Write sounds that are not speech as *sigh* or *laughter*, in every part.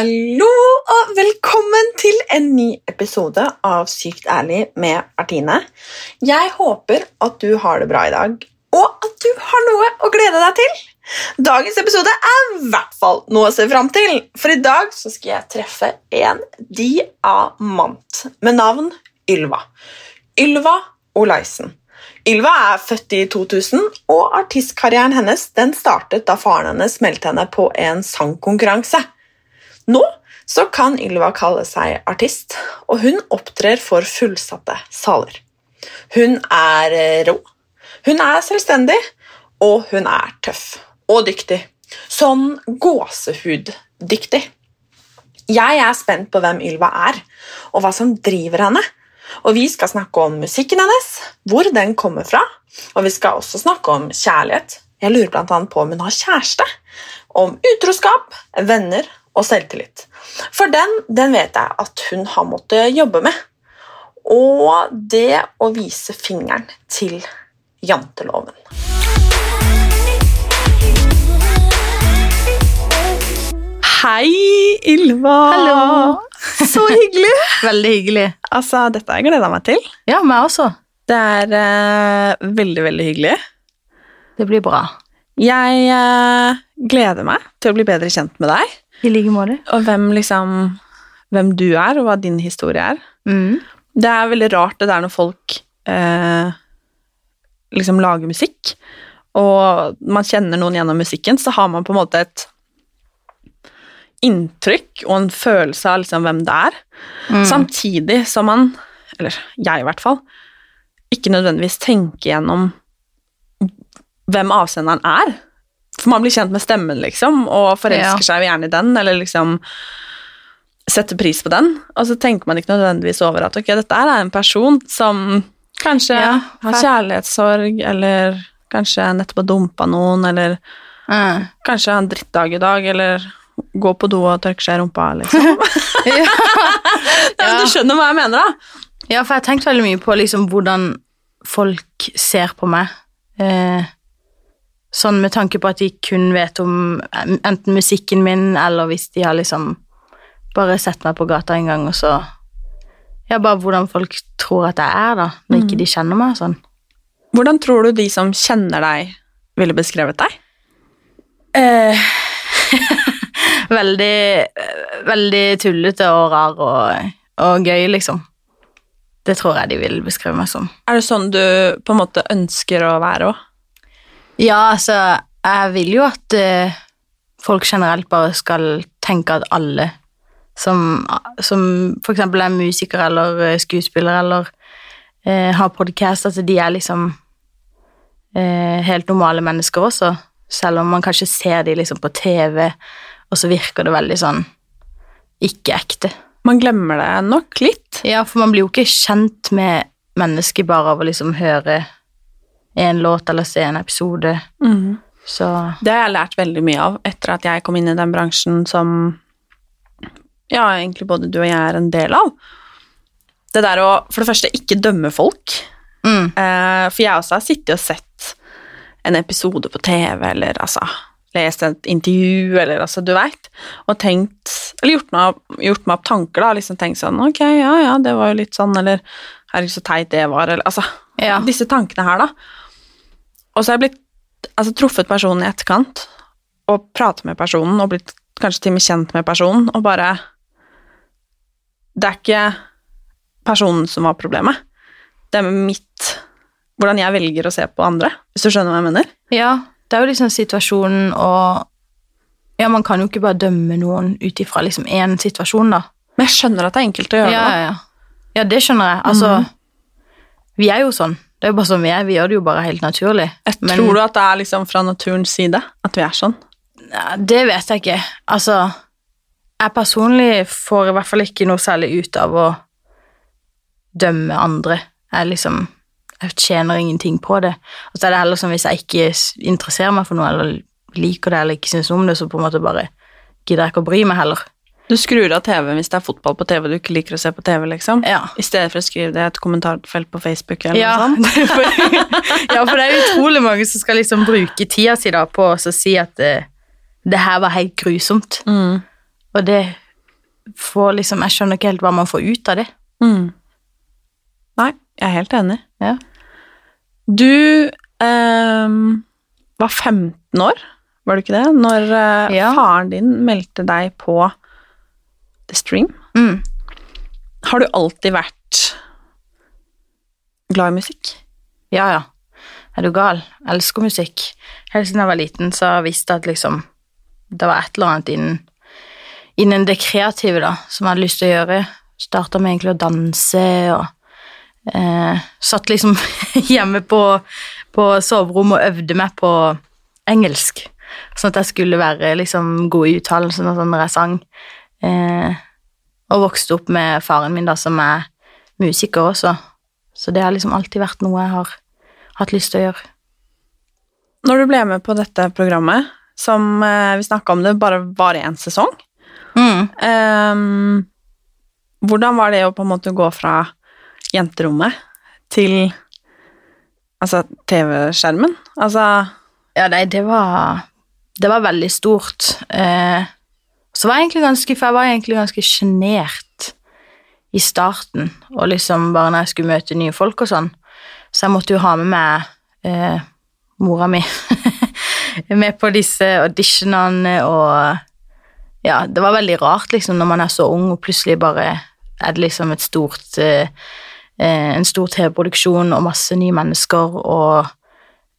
Hallo og velkommen til en ny episode av Sykt ærlig med Artine. Jeg håper at du har det bra i dag, og at du har noe å glede deg til. Dagens episode er i hvert fall noe å se fram til, for i dag skal jeg treffe en diamant med navn Ylva. Ylva Olaisen. Ylva er født i 2000, og artistkarrieren hennes startet da faren hennes meldte henne på en sangkonkurranse. Nå så kan Ylva kalle seg artist, og hun opptrer for fullsatte saler. Hun er eh, rå, hun er selvstendig, og hun er tøff og dyktig. Sånn gåsehuddyktig. Jeg er spent på hvem Ylva er, og hva som driver henne. Og Vi skal snakke om musikken hennes, hvor den kommer fra. Og vi skal også snakke om kjærlighet. Jeg lurer annet på om hun har kjæreste. Om utroskap, venner og selvtillit. For den, den vet jeg at hun har måttet jobbe med. Og det å vise fingeren til janteloven. Hei, Ylva! Hallo. Så hyggelig! *laughs* Veldig hyggelig. Altså, dette har jeg gleda meg til. Ja, meg også. Det er uh, veldig, veldig hyggelig. Det blir bra. Jeg uh, gleder meg til å bli bedre kjent med deg, I like måte. og hvem liksom hvem du er, og hva din historie er. Mm. Det er veldig rart det der når folk eh, liksom lager musikk, og man kjenner noen gjennom musikken, så har man på en måte et inntrykk og en følelse av liksom hvem det er, Mm. samtidig som man, eller jeg i hvert fall, ikke nødvendigvis tenker gjennom hvem avsenderen er. For man blir kjent med stemmen, liksom, og forelsker Ja. seg gjerne i den, eller liksom setter pris på den, og så tenker man ikke nødvendigvis over at ok, dette er en person som kanskje Ja, har kjærlighetssorg, eller kanskje nettopp har dumpa noen, eller Mm. kanskje har en drittdag i dag, eller går på do og tørker seg i rumpa, liksom. *laughs* ja. Ja, Ja. Du skjønner hva jeg mener, da? ja, for jeg har tenkt veldig mye på liksom hvordan folk ser på meg. Eh, sånn med tanke på at de kun vet om enten musikken min, eller hvis de har liksom bare sett meg på gata en gang, og så Ja, bare hvordan folk tror at jeg er, da, når ikke de kjenner meg sånn. Hvordan tror du de som kjenner deg, ville beskrevet deg? Eh, *laughs* veldig, veldig tullete og rar og, og gøy, liksom. Det tror jeg de vil beskrive meg som. Er det sånn du på en måte ønsker å være òg? Ja, altså, jeg vil jo at uh, folk generelt bare skal tenke at alle som, som eksempel er musikere eller eh, skuespillere eller uh, har podcast, at de er liksom uh, helt normale mennesker også, selv om man kanskje ser de liksom på TV, og så virker det veldig sånn ikke ekte. Man glemmer det nok litt. Ja, for man blir jo ikke kjent med mennesker bare av å liksom høre en låt eller se en episode, så Det har jeg lært veldig mye av etter at jeg kom inn i den bransjen som ja, egentlig både du og jeg er en del av. Det der å for det første ikke dømme folk. mm. Eh, for jeg også har sittet og sett en episode på TV, eller altså lest et intervju, eller altså, du veit, og tenkt Eller gjort meg, gjort meg opp tanker, da, liksom tenkt sånn Ok, ja, ja, det var jo litt sånn, eller Herregud, så teit det var, eller altså Ja. Disse tankene her, da. Og så har jeg blitt altså, truffet personen i etterkant, og pratet med personen, og blitt kanskje til og med kjent med personen, og bare Det er ikke personen som var problemet. Det er mitt Hvordan jeg velger å se på andre, hvis du skjønner hva jeg mener? Ja, det er jo liksom situasjonen og Ja, man kan jo ikke bare dømme noen ut ifra liksom én situasjon, da. Men jeg skjønner at det er enkelt å Ja, gjøre ja, det. ja. ja, det skjønner jeg. Altså Mhm. Vi er jo sånn. Det er jo bare sånn vi er. Vi gjør det jo bare helt naturlig. Jeg Men- Tror du at det er liksom fra naturens side at vi er sånn? Det vet jeg ikke. Altså, jeg personlig får i hvert fall ikke noe særlig ut av å dømme andre. Jeg liksom Jeg tjener ingenting på det. Og så er det heller som hvis jeg ikke interesserer meg for noe, eller liker det, eller ikke syns om det, så på en måte bare gidder jeg ikke å bry meg heller. Du skrur av TV hvis det er fotball på TV du ikke liker å se på TV, liksom? Ja. I stedet for å skrive det i et kommentarfelt på Facebook eller Ja, noe sånt? *laughs* ja, for det er utrolig mange som skal liksom bruke tida si da på å si at det, det her var helt grusomt. Mm. Og det får liksom Jeg skjønner ikke helt hva man får ut av det. Mm. Nei, jeg er helt enig. Ja. Du um, var 15 år, var du ikke det? Når uh, Ja. faren din meldte deg på The Stream. Mm. Har du alltid vært glad i musikk? Ja, ja. Er du gal? Jeg elsker musikk. Helt siden jeg var liten, så har jeg at liksom det var et eller annet innen, innen det kreative da, som jeg hadde lyst til å gjøre. Starta med egentlig å danse og eh, satt liksom *laughs* hjemme på, på soverommet og øvde meg på engelsk. Sånn at jeg skulle være liksom god i uttalelsen og sånn når jeg sang. Eh, og vokste opp med faren min, da, som er musiker også. Så det har liksom alltid vært noe jeg har hatt lyst til å gjøre. Når du ble med på dette programmet, som eh, vi snakka om det bare var i én sesong, Mm. eh, hvordan var det å på en måte gå fra jenterommet til altså TV-skjermen? Altså Ja, nei, det var Det var veldig stort. Eh, så var jeg egentlig ganske For jeg var egentlig ganske sjenert i starten, og liksom bare når jeg skulle møte nye folk og sånn. Så jeg måtte jo ha med meg eh, mora mi *laughs* med på disse auditionene og Ja, det var veldig rart, liksom, når man er så ung, og plutselig bare er det liksom et stort eh, eh, En stor TV-produksjon og masse nye mennesker og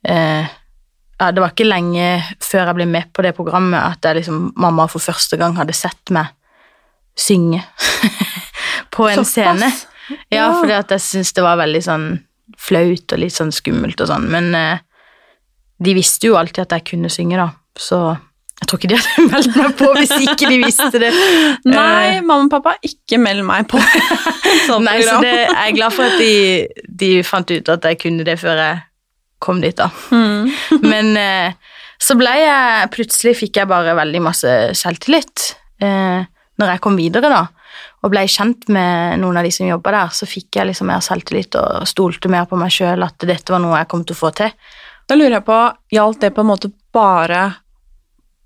eh, ja, det var ikke lenge før jeg ble med på det programmet at jeg liksom, mamma for første gang hadde sett meg synge *laughs* på en Såpass. scene. Ja, Ja. fordi at jeg syntes det var veldig sånn flaut og litt sånn skummelt og sånn, men eh, de visste jo alltid at jeg kunne synge, da, så jeg tror ikke de hadde *laughs* meldt meg på hvis ikke de visste det. *laughs* Nei, mamma og pappa, ikke meld meg på sånt Nei, så det, jeg er glad for at de, de fant ut at jeg kunne det før jeg kom dit, da. Mm. *laughs* Men eh, så ble jeg Plutselig fikk jeg bare veldig masse selvtillit. Eh, når jeg kom videre, da, og ble kjent med noen av de som jobba der, så fikk jeg liksom mer selvtillit og stolte mer på meg sjøl, at dette var noe jeg kom til å få til. Da lurer jeg på, gjaldt det på en måte bare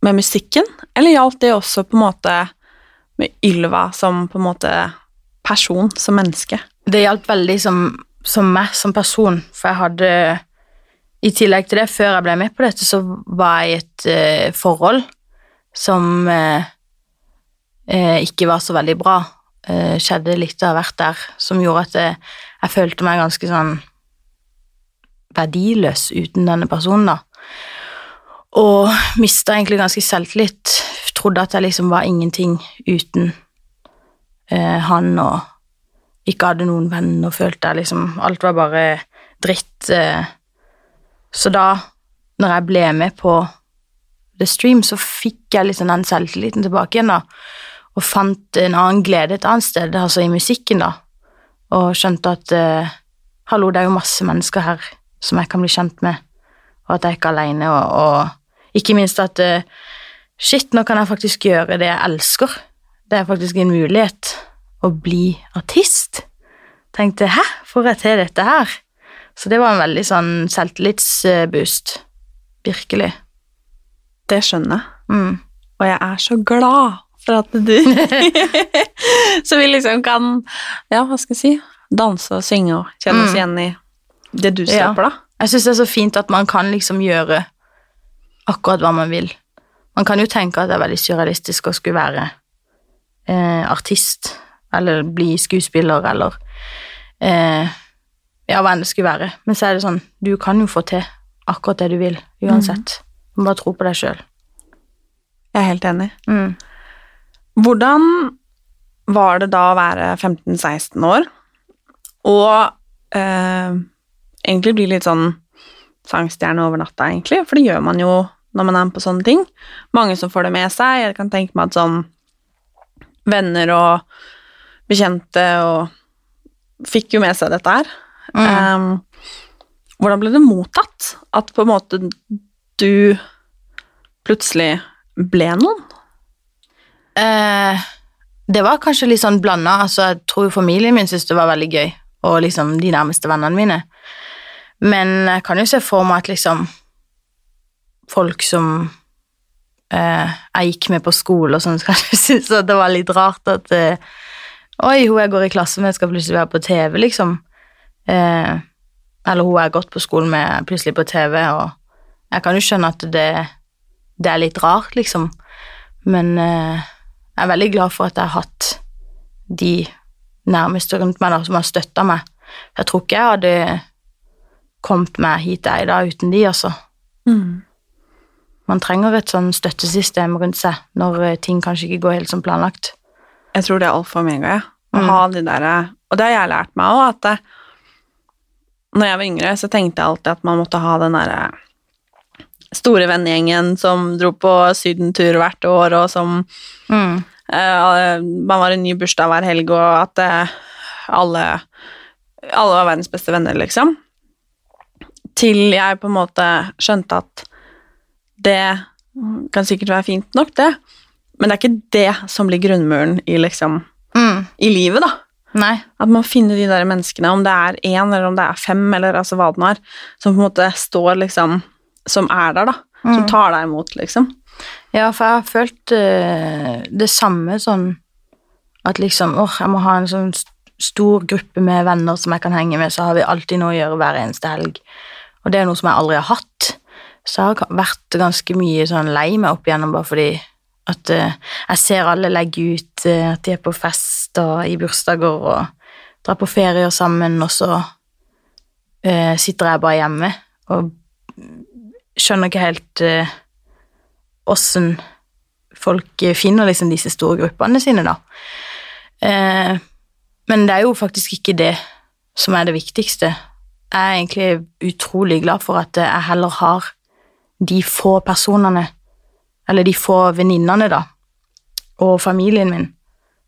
med musikken, eller gjaldt det også på en måte med Ylva som på en måte person, som menneske? Det hjalp veldig som, som meg som person, for jeg hadde I tillegg til det, før jeg ble med på dette, så var jeg i et uh, forhold som uh, uh, ikke var så veldig bra. Skjedde litt av hvert der som gjorde at jeg, jeg følte meg ganske sånn verdiløs uten denne personen, da. Og mista egentlig ganske selvtillit. Trodde at jeg liksom var ingenting uten han, og ikke hadde noen venner, følte jeg liksom Alt var bare dritt. Eh. Så da, når jeg ble med på The Stream, så fikk jeg liksom den selvtilliten tilbake igjen, da. Og fant en annen glede et annet sted, altså i musikken, da. Og skjønte at eh, hallo, det er jo masse mennesker her som jeg kan bli kjent med, og at jeg ikke er aleine, og, og ikke minst at eh, shit, nå kan jeg faktisk gjøre det jeg elsker. Det er faktisk en mulighet å bli artist. Tenkte hæ, får jeg til dette her? Så det var en veldig sånn selvtillitsboost. Virkelig. Det skjønner jeg, Mm. og jeg er så glad for at du *laughs* Så vi liksom kan, ja, hva skal jeg si, danse og synge og kjenne oss Mm. igjen i det du står Ja. da. Jeg syns det er så fint at man kan liksom gjøre akkurat hva man vil. Man kan jo tenke at det er veldig surrealistisk å skulle være eh, artist, eller bli skuespiller, eller eh, ja, hva enn det skulle være. Men så er det sånn, du kan jo få til akkurat det du vil, uansett. Du må bare tro på deg sjøl. Jeg er helt enig. Mm. Hvordan var det da å være 15-16 år og eh, egentlig bli litt sånn sangstjerne over natta, egentlig? For det gjør man jo når man er med på sånne ting. Mange som får det med seg. Jeg kan tenke meg at sånn venner og bekjente og fikk jo med seg dette her. Mm. Um, hvordan ble det mottatt? At på en måte du plutselig ble noen? Eh, det var kanskje litt sånn blanda. Altså, jeg tror familien min syntes det var veldig gøy, og liksom de nærmeste vennene mine. Men jeg kan jo se for meg at liksom folk som eh, jeg gikk med på skole og sånn, *laughs* så kanskje syntes at det var litt rart at eh, Oi, hun jeg går i klasse med, skal plutselig være på TV, liksom. Eh, eller hun jeg har gått på skolen med, plutselig på TV, og jeg kan jo skjønne at det, det er litt rart, liksom. Men eh, jeg er veldig glad for at jeg har hatt de nærmeste rundt meg da, som har støtta meg. Jeg tror ikke jeg hadde kommet meg hit jeg er i dag uten de, altså. Mm. Man trenger et sånn støttesystem rundt seg når eh, ting kanskje ikke går helt som planlagt. Jeg tror det er alfa og omega, ja. Å Mm. ha de derre Og det har jeg lært meg òg, at det, når jeg var yngre, så tenkte jeg alltid at man måtte ha den derre store vennegjengen som dro på sydentur hvert år, og som Mm. uh, Man var en ny bursdag hver helg, og at uh, alle Alle var verdens beste venner, liksom. Til jeg på en måte skjønte at det kan sikkert være fint nok, det, men det er ikke det som blir grunnmuren i liksom Mm. i livet, da. Nei. At man finner de der menneskene, om det er én eller om det er fem, eller altså hva den er, som på en måte står liksom Som er der, da. Som Mm. tar deg imot, liksom. Ja, for jeg har følt uh, det samme sånn at liksom åh, jeg må ha en sånn stor gruppe med venner som jeg kan henge med, så har vi alltid noe å gjøre hver eneste helg. Og det er noe som jeg aldri har hatt. Så jeg har vært ganske mye sånn lei meg opp igjennom bare fordi at eh, jeg ser alle legge ut eh, at de er på fest og i bursdager og drar på ferier sammen, og så eh, sitter jeg bare hjemme og skjønner ikke helt åssen uh, folk finner liksom disse store gruppene sine, da. Uh, men det er jo faktisk ikke det som er det viktigste. Jeg er egentlig utrolig glad for at jeg heller har de få personene, eller de få venninnene, da, og familien min,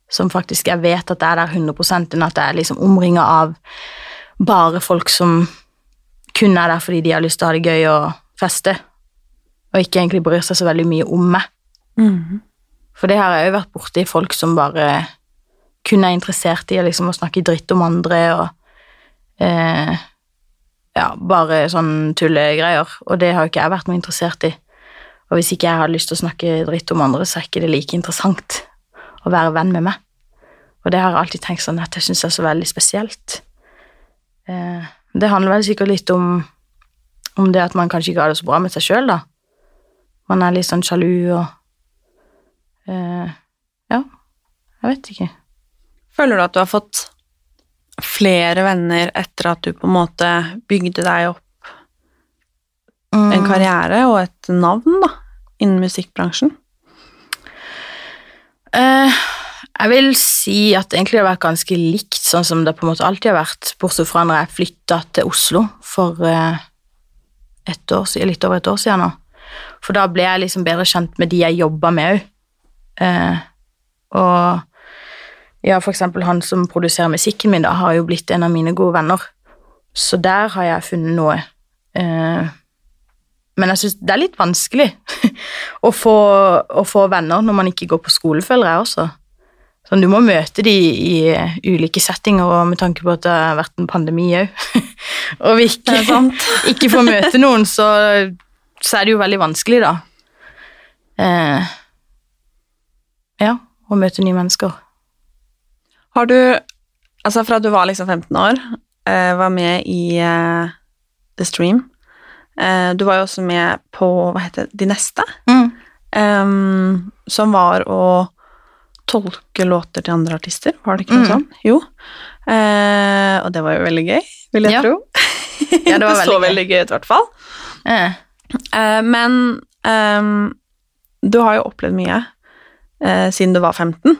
som faktisk jeg vet at er der 100 enn at jeg er liksom omringa av bare folk som kun er der fordi de har lyst til å ha det gøy og feste, og ikke egentlig bryr seg så veldig mye om meg. For det har jeg jo vært borti folk som bare kun er interessert i liksom, å snakke dritt om andre og eh, ja, bare sånn tullegreier, og det har jo ikke jeg vært noe interessert i. Og hvis ikke jeg har lyst til å snakke dritt om andre, så er ikke det like interessant å være venn med meg. Og det har jeg alltid tenkt sånn at jeg syns er så veldig spesielt. Eh, det handler vel sikkert litt om, om det at man kanskje ikke har det så bra med seg sjøl, da. Man er litt sånn sjalu og eh, Ja, jeg vet ikke. Føler du at du har fått flere venner etter at du på en måte bygde deg opp en Mm. karriere og et navn da, innen musikkbransjen? Eh, jeg vil si at egentlig det har vært ganske likt sånn som det på en måte alltid har vært, bortsett fra når jeg flytta til Oslo for eh, et år, litt over et år siden nå. For da ble jeg liksom bedre kjent med de jeg jobba med òg. Eh, og ja, for eksempel han som produserer musikken min, da, har jo blitt en av mine gode venner. Så der har jeg funnet noe. Eh, men jeg syns det er litt vanskelig *laughs* å, få, å få venner når man ikke går på skole, føler jeg også. Sånn, du må møte de i ulike settinger, og med tanke på at det har vært en pandemi òg. *laughs* og vi ikke, *laughs* ikke får møte noen, så, så er det jo veldig vanskelig, da. Eh, ja, å møte nye mennesker. Har du, altså fra du var liksom 15 år, eh, var med i eh, The Stream, du var jo også med på, hva heter det, De Neste, Mm. um, som var å tolke låter til andre artister, var det ikke noe Mm. sånt? Jo. Uh, og det var jo veldig gøy, vil jeg Ja. tro. Ja, det var *laughs* så veldig gøy. veldig gøy ut, i hvert fall. Eh, Uh, men um, du har jo opplevd mye uh, siden du var 15,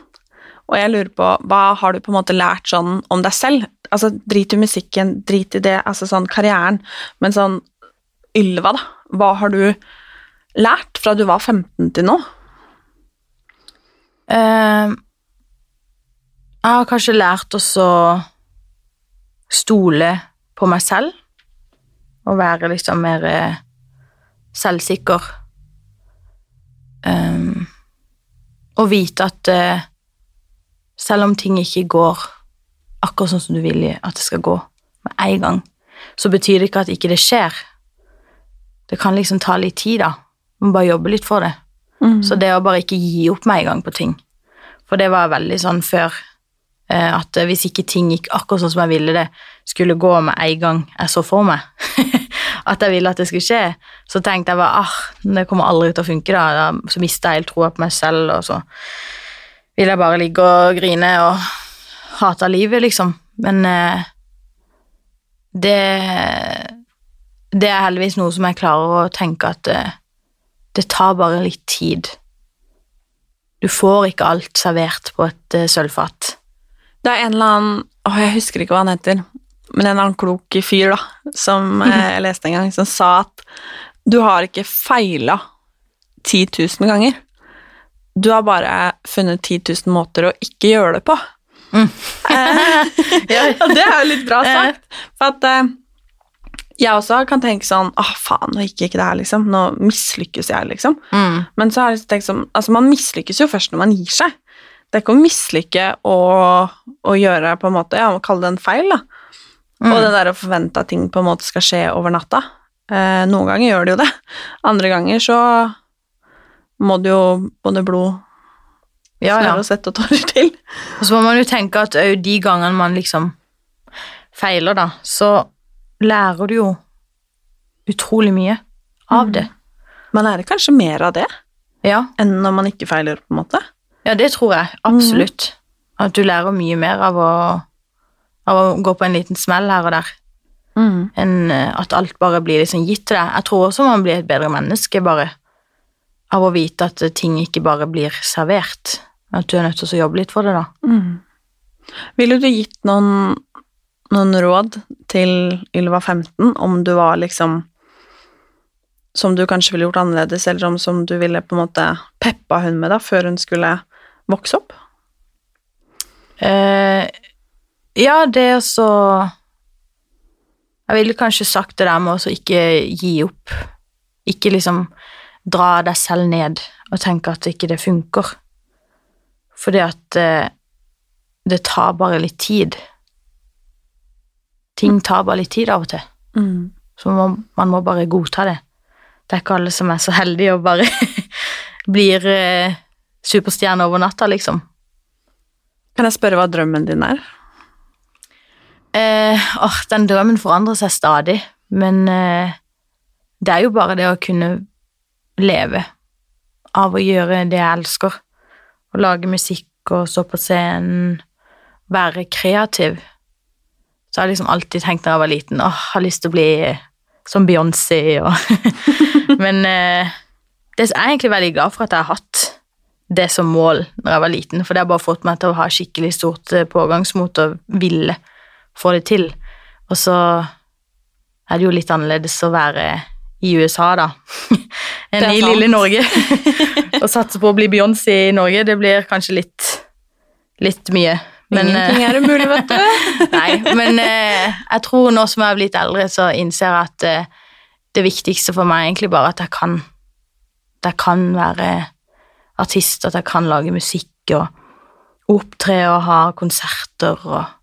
og jeg lurer på, hva har du på en måte lært sånn om deg selv? Altså, drit i musikken, drit i det, altså sånn karrieren, men sånn Ylva, da. Hva har du lært fra du var 15 til nå? Uh, jeg har kanskje lært å stole på meg selv, og være liksom mer eh, selvsikker. Um, og vite at uh, selv om ting ikke går akkurat sånn som du vil at det skal gå med en gang, så betyr det ikke at ikke det skjer. Det kan liksom ta litt tid, da. Man bare jobbe litt for det. Mm. Så det å bare ikke gi opp med en gang på ting. For det var veldig sånn før eh, at hvis ikke ting gikk akkurat sånn som jeg ville det skulle gå med en gang jeg så for meg, *laughs* at jeg ville at det skulle skje, så tenkte jeg bare ah, det kommer aldri til å funke. da. Så mista jeg helt troa på meg selv, og så ville jeg bare ligge og grine og hate livet, liksom. Men eh, det Det er heldigvis noe som jeg klarer å tenke at det, det tar bare litt tid. Du får ikke alt servert på et eh, sølvfat. Det er en eller annen Åh, jeg husker ikke hva han heter, men en eller annen klok fyr da, som eh, *laughs* jeg leste en gang, som sa at du har ikke feila 10 000 ganger. Du har bare funnet 10 000 måter å ikke gjøre det på. Mm. Eh, *laughs* *laughs* og det er jo litt bra sagt. For at eh, jeg også kan tenke sånn Å, faen, nå gikk ikke det her, liksom. Nå mislykkes jeg, liksom. Mm. Men så har jeg tenkt sånn Altså, man mislykkes jo først når man gir seg. Det er ikke å mislykke å gjøre på en måte Ja, man kaller det en feil, da. Mm. Og det der å forvente at ting på en måte skal skje over natta. Eh, noen ganger gjør det jo det. Andre ganger så må det jo både blod, Ja, ja. og svette og tårer til. Og så må man jo tenke at òg de gangene man liksom feiler, da, så lærer du jo utrolig mye av det. Man lærer kanskje mer av det Ja, enn når man ikke feiler, på en måte. ja, det tror jeg absolutt. At du lærer mye mer av å, av å gå på en liten smell her og der, enn eh, at alt bare blir liksom gitt til deg. Jeg tror også man blir et bedre menneske bare av å vite at ting ikke bare blir servert. At du er nødt til å jobbe litt for det, da. Ville du gitt noen, noen råd til Ylva 15 om du var liksom Som du kanskje ville gjort annerledes, eller om som du ville på en måte peppa hun med da, før hun skulle vokse opp? Eh, ja, det er så Jeg ville kanskje sagt det der med å ikke gi opp. Ikke liksom dra deg selv ned og tenke at ikke det funker. Fordi at eh, det tar bare litt tid. Ting tar bare litt tid av og til. Så man, man må bare godta det. Det er ikke alle som er så heldige og bare *laughs* blir eh, superstjerne over natta, liksom. Kan jeg spørre hva drømmen din er? Eh, åh, den drømmen forandrer seg stadig, men eh, det er jo bare det å kunne leve av å gjøre det jeg elsker. Å lage musikk og stå på scenen, være kreativ. Så har jeg liksom alltid tenkt når jeg var liten åh, jeg har lyst til å bli som Beyoncé og *laughs* Men eh, det er jeg egentlig veldig glad for at jeg har hatt det som mål når jeg var liten, for det har bare fått meg til å ha skikkelig stort eh, pågangsmot og ville få det til. Og så er det jo litt annerledes å være i USA, da, *laughs* enn i sant. lille Norge. *laughs* Å satse på å bli Beyoncé i Norge, det blir kanskje litt, litt mye. Men, Ingenting eh, er umulig, vet du. *laughs* Nei, men eh, jeg tror nå som jeg har blitt eldre, så innser jeg at eh, det viktigste for meg er egentlig bare at jeg kan at jeg kan være artist, at jeg kan lage musikk og opptre og ha konserter og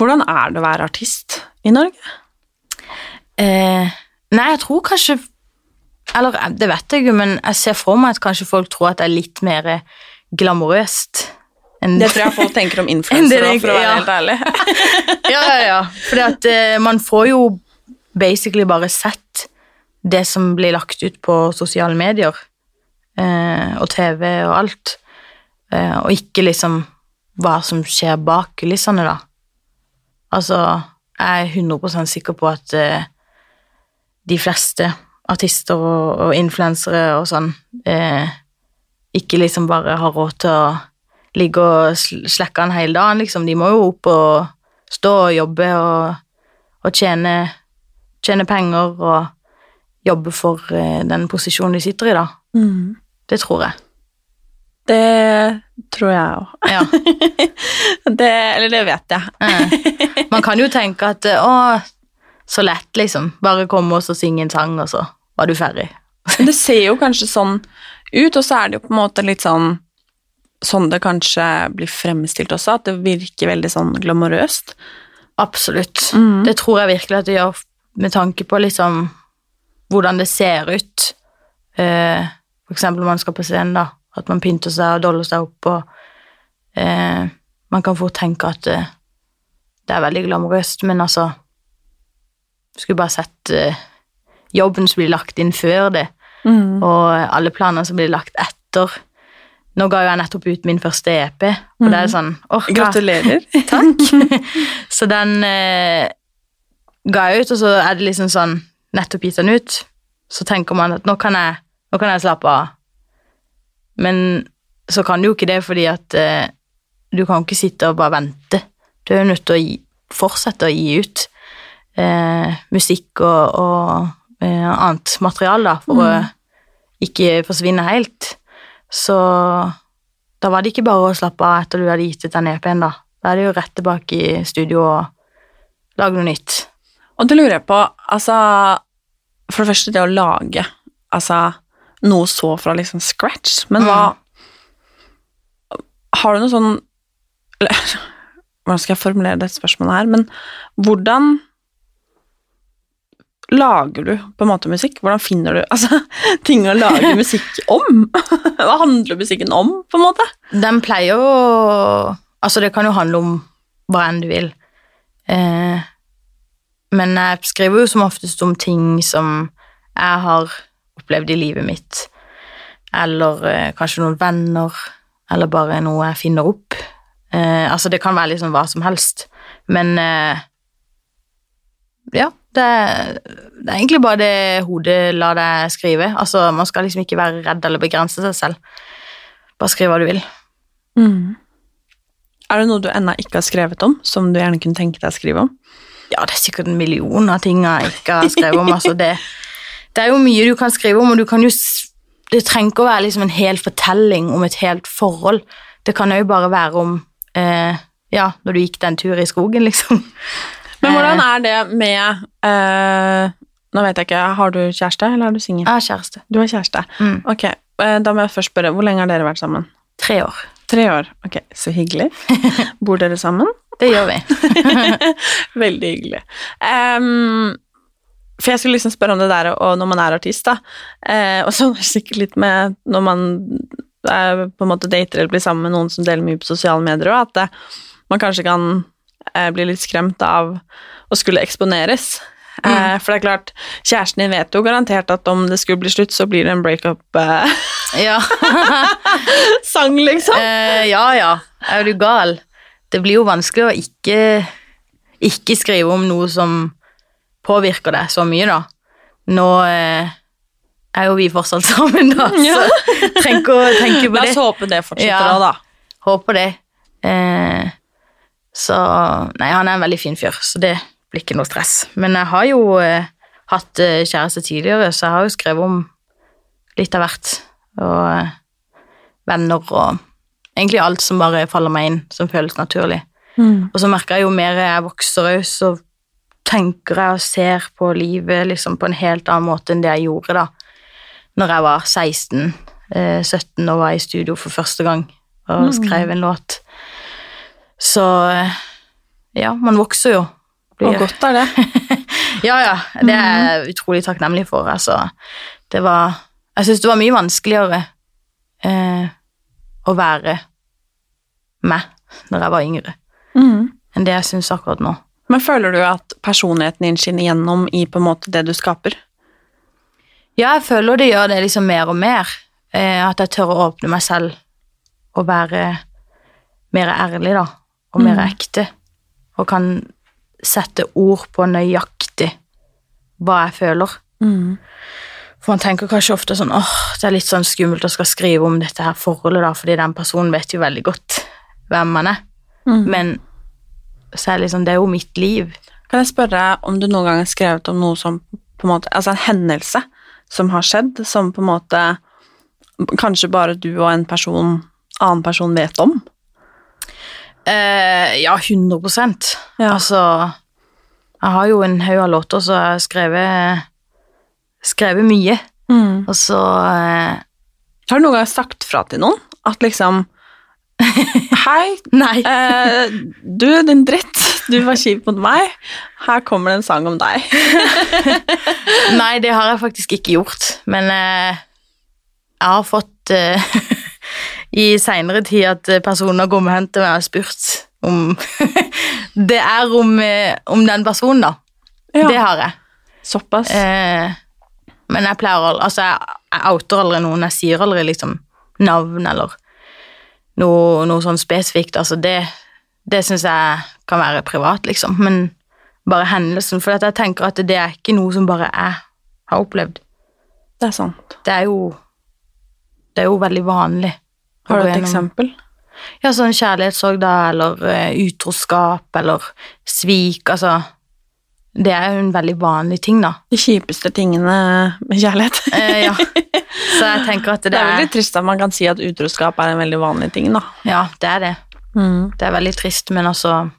Hvordan er det å være artist i Norge? eh, Nei, jeg tror kanskje Eller det vet jeg jo, men jeg ser for meg at kanskje folk tror at det er litt mer glamorøst. Enn- Det tror jeg folk tenker om *laughs* influensere, er- for å være ja. helt ærlig. *laughs* ja, ja, ja. For at eh, man får jo basically bare sett det som blir lagt ut på sosiale medier uh, og TV og alt, uh, og ikke liksom hva som skjer bak kulissene, da. Altså, jeg er 100 sikker på at de fleste artister og, og influensere og sånn ikke liksom bare har råd til å ligge og sl- slekke den hele dagen, liksom. De må jo opp og stå og jobbe og, og tjene, tjene penger og jobbe for eh, den posisjonen de sitter i, da. Mm. Det tror jeg. Det tror jeg òg. Ja. *laughs* Det, eller det vet jeg. Man kan jo tenke at eh, å, så lett, liksom. Bare komme og så synge en sang, og så var du ferdig. Det ser jo kanskje sånn ut, og så er det jo på en måte litt sånn Sånn det kanskje blir fremstilt også, at det virker veldig sånn glamorøst. Absolutt. Mm. Det tror jeg virkelig at det gjør med tanke på liksom hvordan det ser ut. Eh, for eksempel når man skal på scenen, da. At man pynter seg og doller seg opp, og eh, man kan fort tenke at eh, det er veldig glamorøst, men altså Skulle bare sett eh, jobben som blir lagt inn før det, Mm. og alle planer som blir lagt etter. Nå ga jo jeg nettopp ut min første EP, og det er sånn oh, Gratulerer. *laughs* Takk. *laughs* så den eh, ga jeg ut, og så er det liksom sånn Nettopp gitt den ut, så tenker man at nå kan jeg, nå kan jeg slappe av. Men så kan du jo ikke det, fordi at eh, du kan ikke sitte og bare vente. Du er jo nødt til å gi, fortsette å gi ut eh, musikk og, og eh, annet materiale da, for å ikke forsvinne helt. Så da var det ikke bare å slappe av etter du hadde gitt ut den EP-en, da. Da er det jo rett tilbake i studio og lage noe nytt. Og det lurer jeg på, altså For det første, det å lage altså, noe så fra liksom scratch, men hva Har du noe sånn eller, *laughs* Hvordan skal jeg formulere dette spørsmålet her? Men hvordan lager du på en måte musikk? Hvordan finner du *laughs* altså, ting å lage *laughs* musikk om? *laughs* Hva handler musikken om, på en måte? Den pleier å Altså, det kan jo handle om hva enn du vil. Eh, men jeg skriver jo som oftest om ting som jeg har opplevd i livet mitt. Eller eh, kanskje noen venner, eller bare noe jeg finner opp. Eh, altså, det kan være liksom hva som helst. Men eh, ja, det, det er egentlig bare det hodet lar deg skrive. Altså, man skal liksom ikke være redd eller begrense seg selv. Bare skriv hva du vil. Er det noe du ennå ikke har skrevet om, som du gjerne kunne tenke deg å skrive om? Ja, det er sikkert en million av ting jeg ikke har skrevet om. Altså det, det er jo mye du kan skrive om, og du kan jo Det trenger ikke å være liksom en hel fortelling om et helt forhold. Det kan jo bare være om eh, Ja, når du gikk den tur i skogen, liksom. Men hvordan er det med uh, Nå vet jeg ikke, Har du kjæreste, eller er du singel? Jeg har kjæreste. Du har kjæreste. Mm. Ok, eh, Da må jeg først spørre, hvor lenge har dere vært sammen? Tre år. Tre år. Ok, Så hyggelig. *laughs* Bor dere sammen? Det gjør vi. *laughs* Veldig hyggelig. Um, for jeg skulle liksom spørre om det der og når man er artist, da. Eh, og så er det sikkert litt med når man er, på en måte dater eller blir sammen med noen som deler mye på sosiale medier, og at det, man kanskje kan eh, bli litt skremt av å skulle eksponeres. Mm. for det er klart, kjæresten din vet jo garantert at om det skulle bli slutt, så blir det en breakup-sang, Ja. *laughs* liksom. Eh, ja, ja. Er du gal? Det blir jo vanskelig å ikke, ikke skrive om noe som påvirker deg så mye, da. Nå eh, er jo vi fortsatt *laughs* sammen, da, Ja. så trenger ikke å tenke på La oss håpe det fortsetter Ja. da, da. Håper det. Eh, så Nei, han er en veldig fin fyr, så det blir ikke noe stress. Men jeg har jo eh, hatt eh, kjæreste tidligere, så jeg har jo skrevet om litt av hvert. Og eh, venner og egentlig alt som bare faller meg inn, som føles naturlig. Og så merker jeg jo mer jeg vokser òg, så tenker jeg og ser på livet liksom på en helt annen måte enn det jeg gjorde da når jeg var 16, eh, 17 og var i studio for første gang og skrev en låt. Så eh, ja, man vokser jo. Og godt er det. *laughs* Ja, ja. Det er jeg utrolig takknemlig for. Altså, det var Jeg syns det var mye vanskeligere eh, å være meg når jeg var yngre, enn det jeg syns akkurat nå. Men føler du at personligheten din skinner gjennom i på en måte det du skaper? Ja, jeg føler det gjør det liksom mer og mer. Eh, at jeg tør å åpne meg selv og være mer ærlig, da. Og mer ekte. Og kan sette ord på nøyaktig hva jeg føler. For man tenker kanskje ofte sånn åh, det er litt sånn skummelt å skal skrive om dette her forholdet, da, fordi den personen vet jo veldig godt hvem man er. Men så er det liksom, det er jo mitt liv. Kan jeg spørre om du noen gang har skrevet om noe som på en måte, altså en hendelse som har skjedd, som på en måte kanskje bare du og en person, annen person vet om? Eh, ja, 100 Ja. Altså, jeg har jo en haug av låter, så jeg har skrevet, skrevet mye. Og så eh, Har du noen gang sagt fra til noen at liksom *laughs* Hei, Nei. eh, du din dritt, du var kjip mot meg. Her kommer det en sang om deg. *laughs* Nei, det har jeg faktisk ikke gjort. Men eh, jeg har fått eh, *laughs* i seinere tid at personer kommer hen til meg og har spurt om *laughs* Det er om, eh, om den personen, da. Ja. Det har jeg. Såpass. Eh, men jeg pleier aldri Altså, jeg, jeg outer aldri noen. Jeg sier aldri liksom navn eller noe, noe sånn spesifikt. Altså, det, det syns jeg kan være privat, liksom. Men bare hendelsen. For at jeg tenker at det er ikke noe som bare jeg har opplevd. Det er sant. Det er jo Det er jo veldig vanlig. Har du et gjennom- eksempel? Ja, sånn kjærlighetssorg, da, eller eh, utroskap, eller svik, altså Det er jo en veldig vanlig ting, da. De kjipeste tingene med kjærlighet. Eh, ja. *laughs* Så jeg tenker at det, Det er veldig trist at man kan si at utroskap er en veldig vanlig ting, da. Ja, det er det. Mm. Det er veldig trist, men altså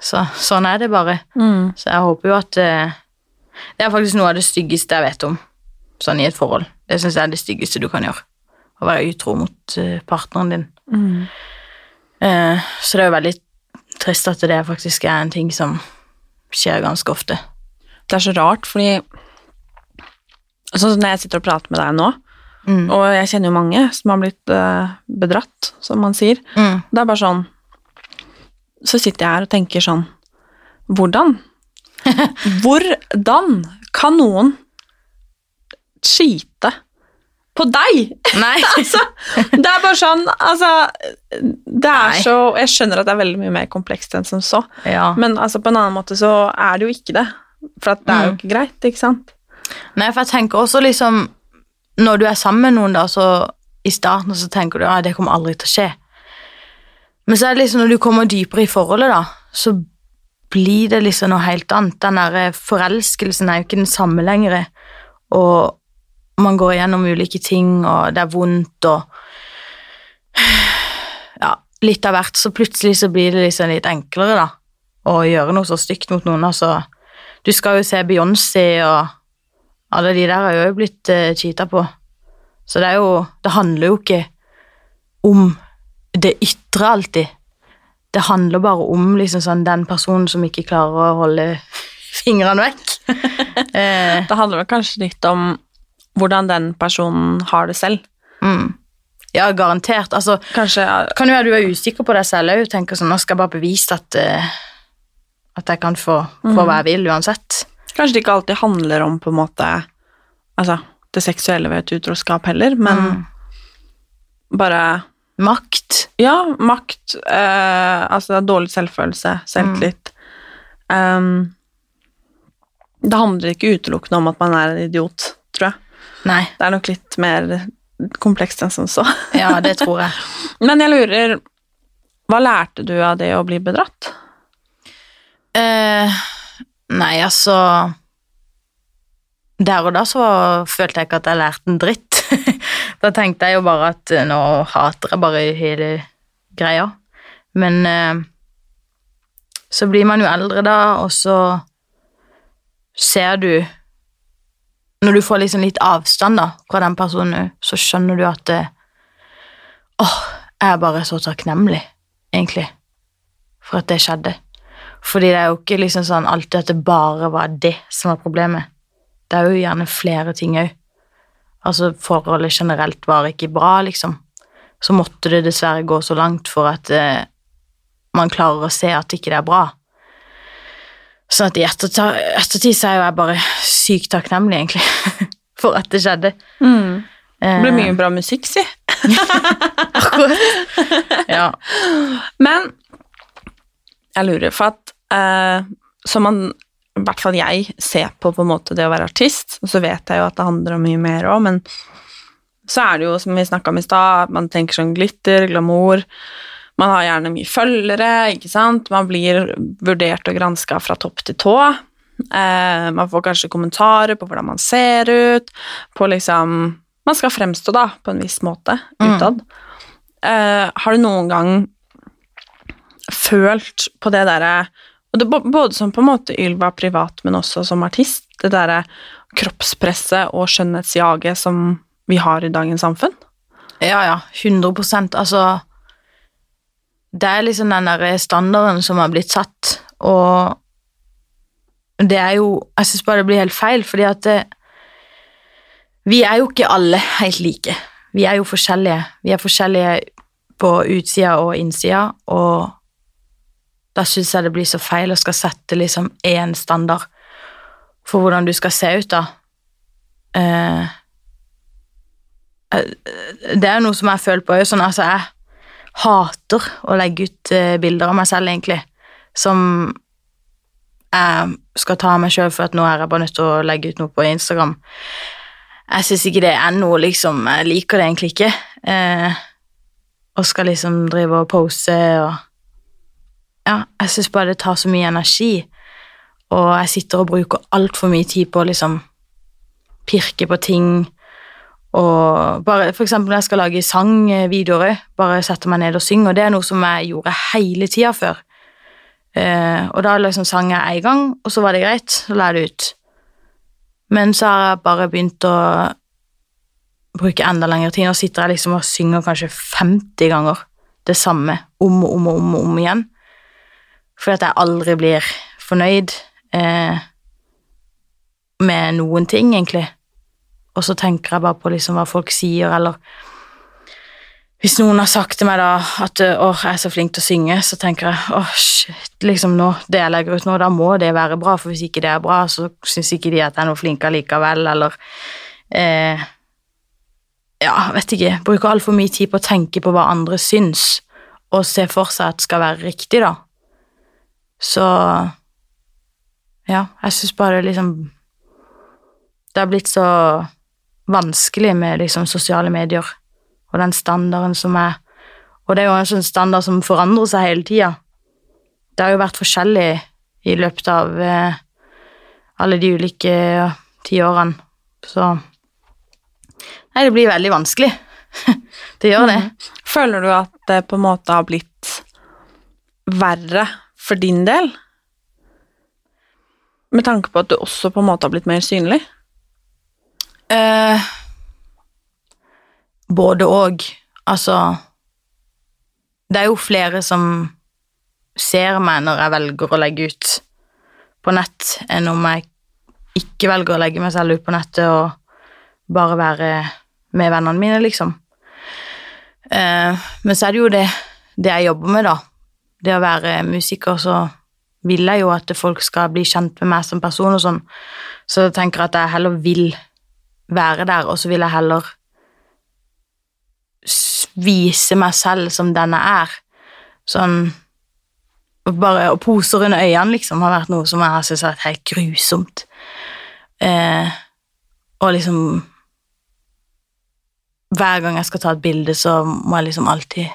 så, Sånn er det bare. Mm. Så jeg håper jo at eh, Det er faktisk noe av det styggeste jeg vet om, sånn i et forhold. Det syns jeg er det styggeste du kan gjøre. Å være utro mot eh, partneren din. Mm. Eh, så det er jo veldig trist at det faktisk er en ting som skjer ganske ofte. Det er så rart, fordi Sånn som når jeg sitter og prater med deg nå, Mm. og jeg kjenner jo mange som har blitt eh, bedratt, som man sier. Mm. Det er bare sånn Så sitter jeg her og tenker sånn Hvordan? *laughs* Hvordan kan noen cheate på deg? *laughs* Altså, det er bare sånn Altså, det er Nei. så Jeg skjønner at det er veldig mye mer komplekst enn som så, ja. men altså, på en annen måte så er det jo ikke det. For det er jo Mm. ikke greit, ikke sant? Nei, for jeg tenker også liksom Når du er sammen med noen, da, så i starten så tenker du at det kommer aldri til å skje. Men så er det liksom når du kommer dypere i forholdet, da, så blir det liksom noe helt annet. Den der forelskelsen er jo ikke den samme lenger. Og man går igjennom ulike ting, og det er vondt, og *sighs* Ja, litt av hvert. Så plutselig så blir det liksom litt enklere, da, å gjøre noe så stygt mot noen. Altså, du skal jo se Beyoncé og alle de der har jo blitt uh, cheata på. Så det er jo Det handler jo ikke om det ytre alltid. Det handler bare om liksom sånn den personen som ikke klarer å holde *laughs* fingrene vekk. *laughs* eh, Det handler vel kanskje litt om hvordan den personen har det selv. mm. Ja, garantert. Altså, Kanskje kan jo være du er usikker på deg selv òg. Tenker sånn Nå skal jeg bare bevise at uh, at jeg kan få, få hva jeg vil uansett. Kanskje det ikke alltid handler om på en måte Altså det seksuelle ved et utroskap heller, men Mm. bare Makt. Ja, makt, Uh, altså dårlig selvfølelse, selvtillit. Um, det handler ikke utelukkende om at man er en idiot. Nei. Det er nok litt mer komplekst enn som så. Ja, det tror jeg. *laughs* Men jeg lurer, hva lærte du av det å bli bedratt? Eh, nei, altså Der og da så følte jeg ikke at jeg lærte en dritt. *laughs* da tenkte jeg jo bare at eh, nå hater jeg bare hele greia. Men eh, så blir man jo eldre da, og så ser du Når du får liksom litt avstand da, fra den personen, så skjønner du at eh, Åh, jeg er bare så takknemlig, egentlig, for at det skjedde. Fordi det er jo ikke liksom sånn alltid at det bare var det som var problemet. Det er jo gjerne flere ting òg. Altså, forholdet generelt var ikke bra, liksom. Så måtte det dessverre gå så langt for at eh, man klarer å se at ikke det er bra. Så at i ettertid så er jo jeg bare sykt takknemlig, egentlig, *laughs* for at det skjedde. Det ble Eh, mye bra musikk, si. *laughs* *laughs* Ja. Men jeg lurer, for at eh, som man, i hvert fall jeg, ser på på en måte det å være artist, og så vet jeg jo at det handler om mye mer òg, men så er det jo, som vi snakka om i stad, man tenker sånn glitter, glamour Man har gjerne mye følgere, ikke sant? Man blir vurdert og granska fra topp til tå. Eh, man får kanskje kommentarer på hvordan man ser ut, på liksom Man skal fremstå, da, på en viss måte Mm. utad. Eh, har du noen gang følt på det derre Både som på en måte Ylva privat, men også som artist. Det derre kroppspresset og skjønnhetsjaget som vi har i dagens samfunn. Ja, ja. 100 Altså Det er liksom den der standarden som har blitt satt, og det er jo Jeg syns bare det blir helt feil, fordi at det, Vi er jo ikke alle helt like. Vi er jo forskjellige. Vi er forskjellige på utsida og innsida, og da syns jeg det blir så feil å skal sette liksom én standard for hvordan du skal se ut, da. Eh, eh, det er noe som jeg føler på sånn, altså Jeg hater å legge ut eh, bilder av meg selv, egentlig, som jeg skal ta av meg sjøl, for at nå er jeg bare nødt til å legge ut noe på Instagram. Jeg syns ikke det er noe, liksom Jeg liker det egentlig ikke. Eh, og skal liksom drive og pose og Ja, jeg syns bare det tar så mye energi, og jeg sitter og bruker altfor mye tid på å liksom pirke på ting. Og bare for eksempel når jeg skal lage sangvideoer, bare sette meg ned og synge, og det er noe som jeg gjorde hele tida før. Eh, og da liksom sang jeg én gang, og så var det greit, så la jeg det ut. Men så har jeg bare begynt å bruke enda lengre tid. Nå sitter jeg liksom og synger kanskje 50 ganger det samme om og om og om, om igjen. Fordi at jeg aldri blir fornøyd eh, med noen ting, egentlig. Og så tenker jeg bare på liksom hva folk sier, eller hvis noen har sagt til meg da at 'Å, jeg er så flink til å synge, så tenker jeg åh, shit, liksom nå, det jeg legger ut nå, da må det være bra, for hvis ikke det er bra, så syns ikke de at jeg er noe flink allikevel, eller eh, Ja, vet ikke. Bruker altfor mye tid på å tenke på hva andre syns, og se for seg at det skal være riktig, da. Så Ja, jeg syns bare det liksom Det har blitt så vanskelig med liksom sosiale medier og den standarden som er Og det er jo en sånn standard som forandrer seg hele tida. Det har jo vært forskjellig i løpet av eh, alle de ulike eh, tiårene, så Nei, det blir veldig vanskelig. *laughs* det gjør det. Føler du at det på en måte har blitt verre for din del? Med tanke på at du også på en måte har blitt mer synlig? Eh, både og. Altså Det er jo flere som ser meg når jeg velger å legge ut på nett, enn om jeg ikke velger å legge meg selv ut på nettet og bare være med vennene mine, liksom. Eh, men så er det jo det, det jeg jobber med, da. Det å være musiker, så vil jeg jo at folk skal bli kjent med meg som person og sånn. Så jeg tenker at jeg heller vil være der, og så vil jeg heller vise meg selv som den jeg er. Sånn bare og poser under øynene, liksom, har vært noe som jeg har syntes har vært helt grusomt. Eh, og liksom Hver gang jeg skal ta et bilde, så må jeg liksom alltid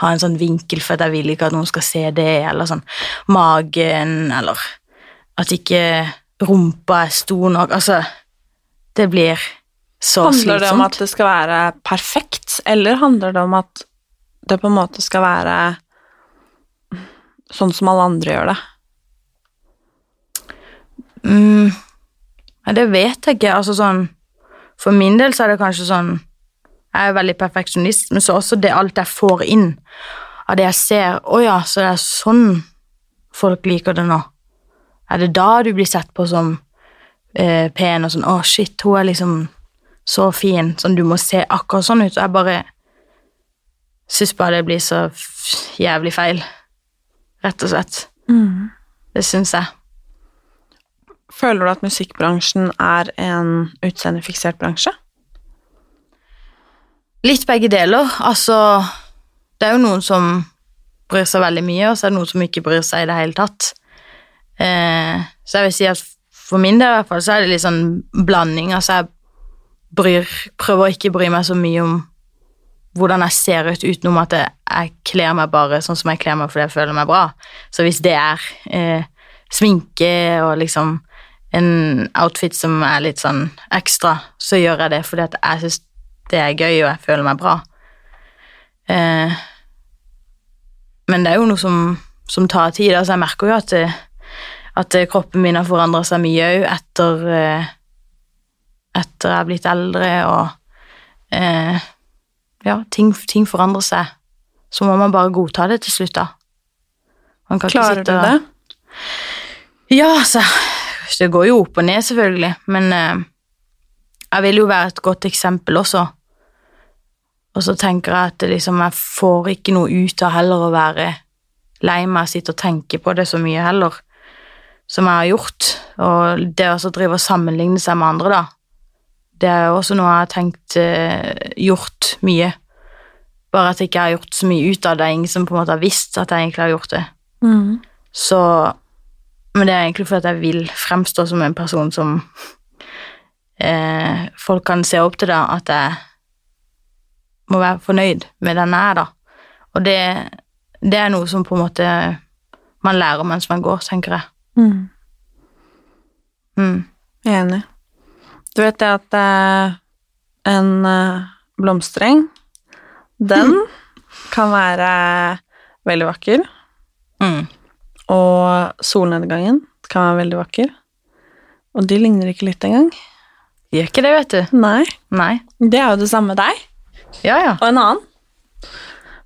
ha en sånn vinkel, for at jeg vil ikke at noen skal se det, eller sånn magen, eller at ikke rumpa er stor nok. Altså, det blir så handler slitsomt. det om at det skal være perfekt, eller handler det om at det på en måte skal være sånn som alle andre gjør det? Mm, det vet jeg ikke. Altså sånn For min del så er det kanskje sånn Jeg er veldig perfeksjonist, men så også det alt jeg får inn av det jeg ser Å ja, så det er sånn folk liker det nå. Er det da du blir sett på som eh, pen og sånn Å, shit, hun er liksom så fin. Sånn, du må se akkurat sånn ut. Og jeg bare syns bare det blir så jævlig feil. Rett og slett. Det syns jeg. Føler du at musikkbransjen er en utseendefiksert bransje? Litt begge deler. Altså, det er jo noen som bryr seg veldig mye, og så er det noen som ikke bryr seg i det hele tatt. Eh, så jeg vil si at for min del i hvert fall, så er det litt sånn blanding. Altså, jeg bryr, prøver å ikke bry meg så mye om hvordan jeg ser ut, utenom at jeg, jeg kler meg bare sånn som jeg kler meg fordi jeg føler meg bra. Så hvis det er eh, sminke og liksom en outfit som er litt sånn ekstra, så gjør jeg det fordi at jeg syns det er gøy, og jeg føler meg bra. Eh, men det er jo noe som, som tar tid. Altså, jeg merker jo at, det, at kroppen min har forandra seg mye òg etter eh, etter jeg er blitt eldre, og eh, ja, ting, ting forandrer seg. Så må man bare godta det til slutt, da. Man kan Klarer du og- det? ja, altså Det går jo opp og ned, selvfølgelig, men eh, jeg vil jo være et godt eksempel også. Og så tenker jeg at det liksom, jeg får ikke noe ut av heller å være lei meg og sitte og tenke på det så mye heller, som jeg har gjort. Og det å drive og sammenligne seg med andre, da, det er også noe jeg har tenkt eh, gjort mye. Bare at jeg ikke har gjort så mye ut av det. Ingen som på en måte har visst at jeg egentlig har gjort det. Mm. Så Men det er egentlig fordi jeg vil fremstå som en person som eh, folk kan se opp til, da, at jeg må være fornøyd med den jeg er, da. Og det, det er noe som på en måte man lærer mens man går, tenker jeg. Mm. Mm. Jeg er enig. Du vet det at eh, en eh, blomstereng, den kan være veldig vakker, Mm. og solnedgangen kan være veldig vakker. Og de ligner ikke litt engang. Gjør ikke det, vet du. Nei. Nei. Det er jo det samme med deg Ja, ja. og en annen.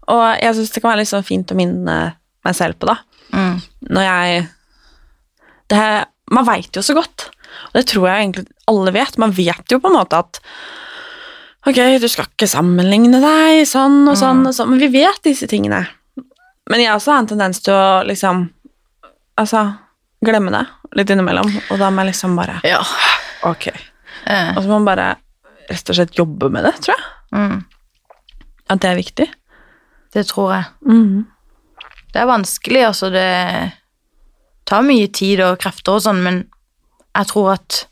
Og jeg syns det kan være litt sånn fint å minne meg selv på, da. Mm. Når jeg det, Man veit jo så godt, og det tror jeg egentlig alle vet. Man vet jo på en måte at Ok, du skal ikke sammenligne deg sånn og sånn, og sånn, men vi vet disse tingene. Men jeg også har en tendens til å liksom Altså glemme det litt innimellom, og da må jeg liksom bare Ja. Ok. Eh, Og så må man bare rett og slett jobbe med det, tror jeg. Mm. At det er viktig. Det tror jeg. Mm. Det er vanskelig, altså. Det tar mye tid og krefter og sånn, men jeg tror at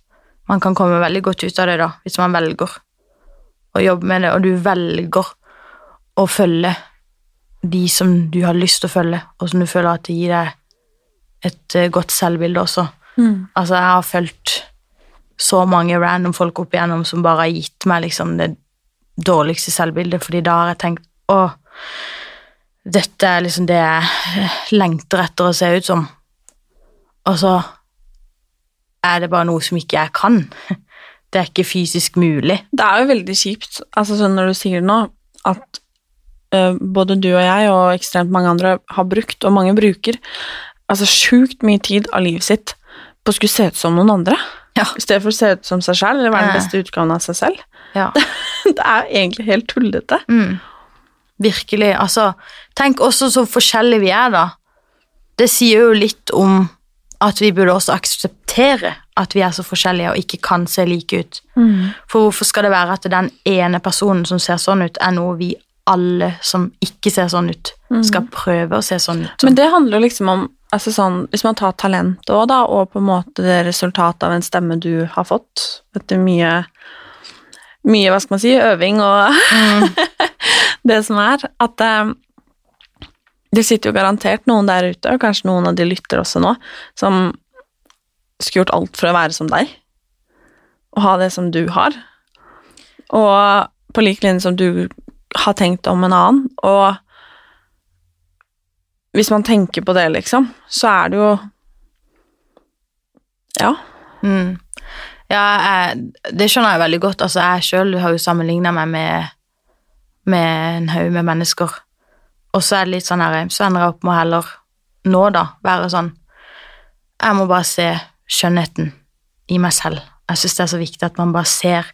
man kan komme veldig godt ut av det, da, hvis man velger å jobbe med det, og du velger å følge de som du har lyst til å følge, og som du føler at det gir deg et eh, godt selvbilde også. Mm. Altså, jeg har fulgt så mange random folk opp igjennom som bare har gitt meg liksom det dårligste selvbildet, fordi da har jeg tenkt å, dette er liksom det jeg lengter etter å se ut som. Og så er det bare noe som ikke jeg kan. Det er ikke fysisk mulig. Det er jo veldig kjipt, altså sånn når du sier det nå, at uh, både du og jeg og ekstremt mange andre har brukt, og mange bruker, altså sjukt mye tid av livet sitt på å skulle se ut som noen andre. Ja. I stedet for å se ut som seg selv, eller være den beste utgaven av seg selv. Ja. *laughs* det er jo egentlig helt tullete. Mm. Virkelig. Altså, tenk også så forskjellige vi er, da. Det sier jo litt om at vi burde også akseptere at vi er så forskjellige og ikke kan se like ut. For hvorfor skal det være at den ene personen som ser sånn ut, er noe vi alle som ikke ser sånn ut, skal prøve å se sånn ut? Men det handler jo liksom om altså sånn, Hvis man tar talent òg, da, og på en måte det resultatet av en stemme du har fått etter mye mye, hva skal man si, øving og *laughs* det som er, at eh, det sitter jo garantert noen der ute, og kanskje noen av de lytter også nå, som skulle gjort alt for å være som deg, og ha det som du har, og på lik linje som du har tenkt om en annen, og hvis man tenker på det, liksom, så er det jo Ja. Mm. Ja, jeg, det skjønner jeg veldig godt. Altså, jeg sjøl har jo sammenligna meg med, med en haug med mennesker. Og så er det litt sånn her, så ender jeg opp med å heller nå, da, være sånn Jeg må bare se skjønnheten i meg selv. Jeg syns det er så viktig at man bare ser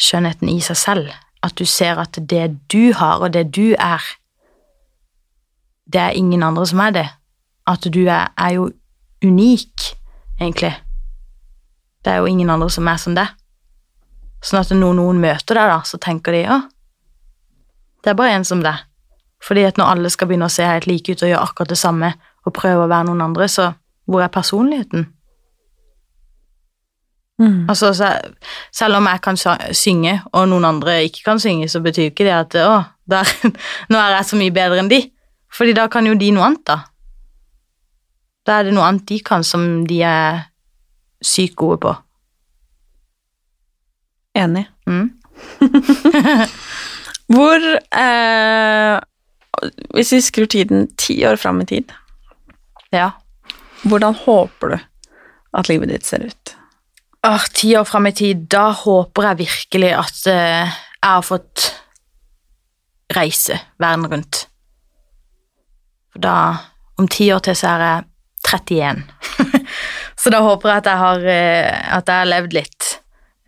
skjønnheten i seg selv. At du ser at det du har, og det du er, det er ingen andre som er det. At du er, er jo unik, egentlig. Det er jo ingen andre som er som det. Sånn at når noen møter deg, da, så tenker de ja, det er bare en som det. Fordi at når alle skal begynne å se helt like ut og gjøre akkurat det samme og prøve å være noen andre, så hvor er personligheten? Mm. Altså, se- selv om jeg kan synge, og noen andre ikke kan synge, så betyr ikke det at å, der, *laughs* nå er jeg så mye bedre enn de. Fordi da kan jo de noe annet, da. Da er det noe annet de kan som de er sykt gode på. Enig. Mm. *laughs* *laughs* Hvor eh, Hvis vi skrur tiden ti år fram i tid, Ja. hvordan håper du at livet ditt ser ut? Åh, ti år fram i tid, da håper jeg virkelig at uh, jeg har fått reise verden rundt. For da, om ti år til, så er jeg 31. *laughs* så da håper jeg at jeg har, uh, at jeg har levd litt.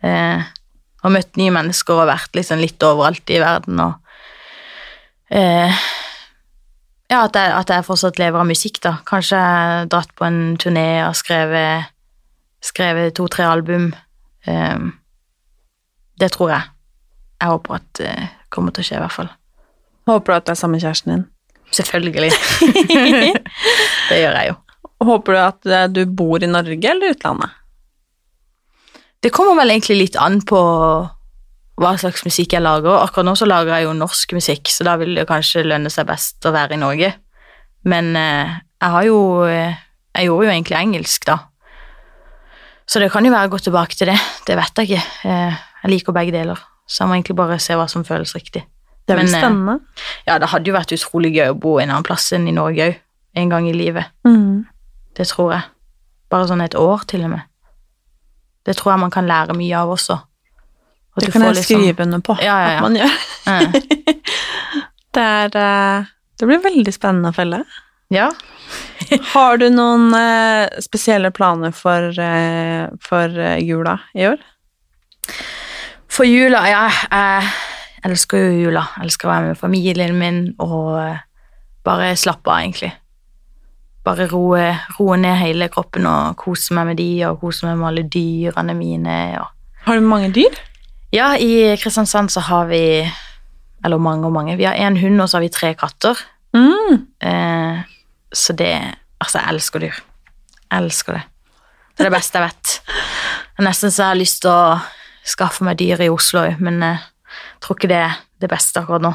Uh, og møtt nye mennesker og vært liksom litt overalt i verden og eh, Ja, at jeg, at jeg fortsatt lever av musikk, da. Kanskje jeg dratt på en turné og skrevet, skrevet to-tre album. Um, det tror jeg. Jeg håper at det kommer til å skje, i hvert fall. Håper du at det er sammen med kjæresten din? Selvfølgelig. *laughs* det gjør jeg jo. Håper du at eh, du bor i Norge eller utlandet? Det kommer vel egentlig litt an på hva slags musikk jeg lager. Akkurat nå så lager jeg jo norsk musikk, så da vil det kanskje lønne seg best å være i Norge. Men eh, jeg har jo eh, Jeg gjorde jo egentlig engelsk, da. Så det kan jo være å gå tilbake til det. Det vet jeg ikke. Eh, jeg liker begge deler, så jeg må egentlig bare se hva som føles riktig. Det blir Men, eh, spennende. Ja, det hadde jo vært utrolig gøy å bo en annen plass enn i Norge òg, en gang i livet. Mm. Det tror jeg. Bare sånn et år, til og med. Det tror jeg man kan lære mye av også. Det du kan jeg liksom- skrive under på Ja, ja, ja. at man gjør. *laughs* Det, er, eh, det blir veldig spennende å følge. ja. Har du noen eh, spesielle planer for, eh, for jula i år? For jula, ja, jeg elsker jo jula. Jeg elsker å være med familien min og bare slappe av, egentlig. Bare roe, roe ned hele kroppen og kose meg med de, og kose meg med alle dyrene mine. Og Har du mange dyr? Ja, i Kristiansand så har vi Eller mange og mange. Vi har én hund, og så har vi tre katter. Mm. Eh, så det Altså, jeg elsker dyr. Jeg elsker det. Det er det beste jeg vet. Nesten så jeg har lyst til å skaffe meg dyr i Oslo òg, men eh, jeg tror ikke det er det beste akkurat nå.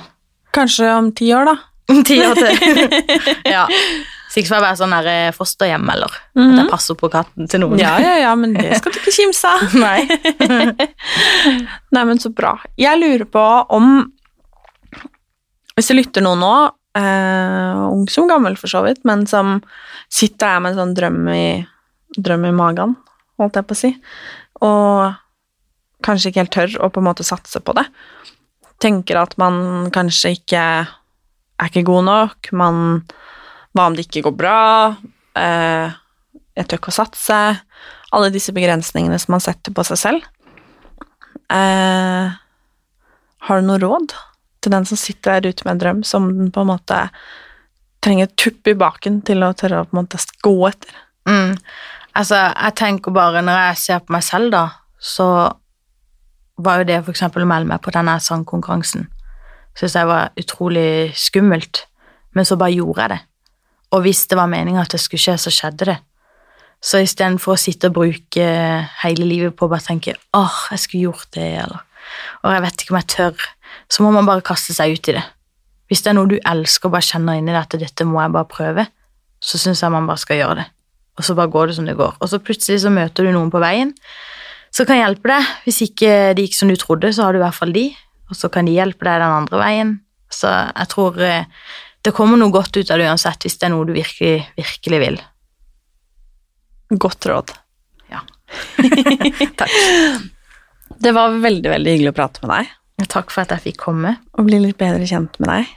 Kanskje om ti år, da. Om Ti år til. *laughs* ja. Så ikke får jeg være sånn der eh, fosterhjem, eller at Mhm. jeg passer på katten til noen. Ja, ja, ja, men det *laughs* skal du ikke kimse av. *laughs* Nei. *laughs* Nei, men så bra. Jeg lurer på om Hvis det lytter noen nå, eh, ung som gammel for så vidt, men som sitter der med en sånn drøm i, drøm i magen, holdt jeg på å si, og kanskje ikke helt tør å på en måte satse på det, tenker at man kanskje ikke er ikke god nok, man Hva om det ikke går bra? Eh, jeg tør ikke å satse. Alle disse begrensningene som man setter på seg selv. Eh, har du noe råd til den som sitter der ute med en drøm, som den på en måte trenger et tupp i baken til å tørre å på en måte gå etter? Mm. Altså, jeg tenker bare, når jeg ser på meg selv, da, så var jo det eksempel å melde meg på denne sangkonkurransen. Syns jeg var utrolig skummelt, men så bare gjorde jeg det. Og hvis det var meninga at det skulle skje, så skjedde det. Så istedenfor å sitte og bruke hele livet på å bare tenke åh, jeg skulle gjort det, eller åh, jeg vet ikke om jeg tør, så må man bare kaste seg ut i det. Hvis det er noe du elsker og bare kjenner inni deg at dette må jeg bare prøve, så syns jeg man bare skal gjøre det. Og så bare går det som det går. Og så plutselig så møter du noen på veien som kan hjelpe deg. Hvis ikke det gikk som du trodde, så har du i hvert fall de, og så kan de hjelpe deg den andre veien. Så jeg tror eh, det kommer noe godt ut av det uansett, hvis det er noe du virkelig, virkelig vil. Godt råd. Ja. *laughs* Takk. Det var veldig, veldig hyggelig å prate med deg, Takk for at jeg fikk komme. og bli litt bedre kjent med deg.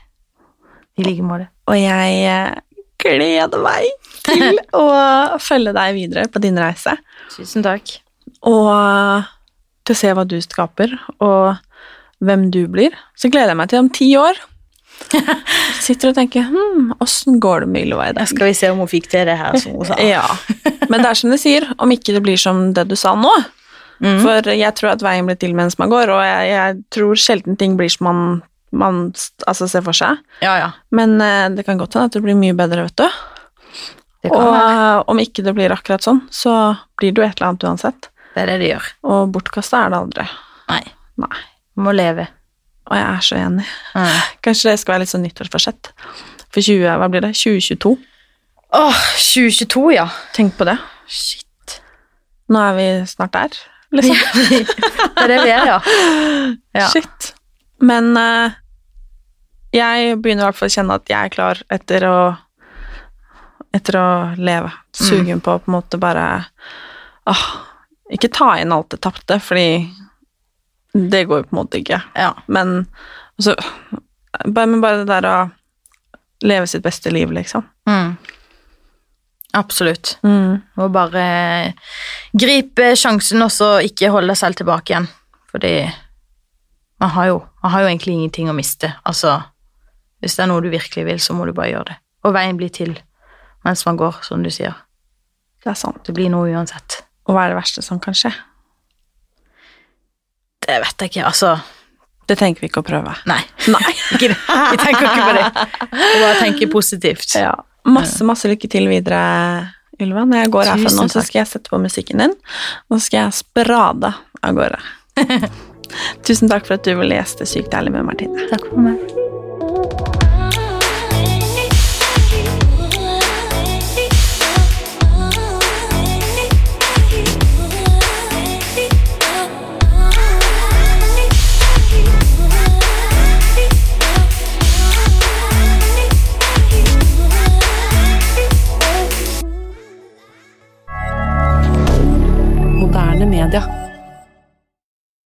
I like måte. Og jeg eh, gleder meg til *laughs* å følge deg videre på din reise. Tusen takk. og til å se hva du skaper, og hvem du blir. Så gleder jeg meg til om ti år. *laughs* Sitter og tenker hm, åssen går det med Ylva i dag? skal vi se om hun fikk til det her, som hun sa. *laughs* Ja. Men det er som de sier, om ikke det blir som det du sa nå. Mm. For jeg tror at veien blir til mens man går, og jeg, jeg tror sjelden ting blir som man, man altså, ser for seg. Ja, ja. Men uh, det kan godt hende at det blir mye bedre, vet du. Og være. eh, om ikke det blir akkurat sånn, så blir det jo et eller annet uansett. Det er det det gjør. Og bortkasta er det aldri. Nei. Nei. Må leve. Og jeg er så enig. Mm. Kanskje det skal være litt sånn nyttårsforsett. For 20, hva blir det? 2022. Åh, 2022, ja. Tenk på det. Shit. Nå er vi snart der, liksom. *laughs* Det er det vi er, ja. Ja. Shit. Men uh, jeg begynner i hvert fall å kjenne at jeg er klar etter å etter å leve. Sugen på å på en måte bare åh, Ikke ta inn alt det tapte, fordi det går jo på en måte ikke. ja. Men altså, bare, men bare det der å leve sitt beste liv, liksom. Mm. Absolutt. Mm. Og bare gripe sjansen og så ikke holde deg selv tilbake igjen. Fordi man har, jo, man har jo egentlig ingenting å miste. Altså, hvis det er noe du virkelig vil, så må du bare gjøre det. Og veien blir til mens man går, som du sier. Det er sant. Det blir noe uansett. Og hva er det verste som kan skje? Det vet jeg ikke, altså Det tenker vi ikke å prøve. Nei. *laughs* Nei. Vi tenker ikke på det. Vi bare tenker positivt. Ja. Masse, masse lykke til videre, Ylva. Når jeg går herfra nå, så skal jeg sette på musikken din, og så skal jeg sprade av gårde. *laughs* Tusen takk for at du ville gjeste Sykt ærlig med Martine. Takk for meg. dire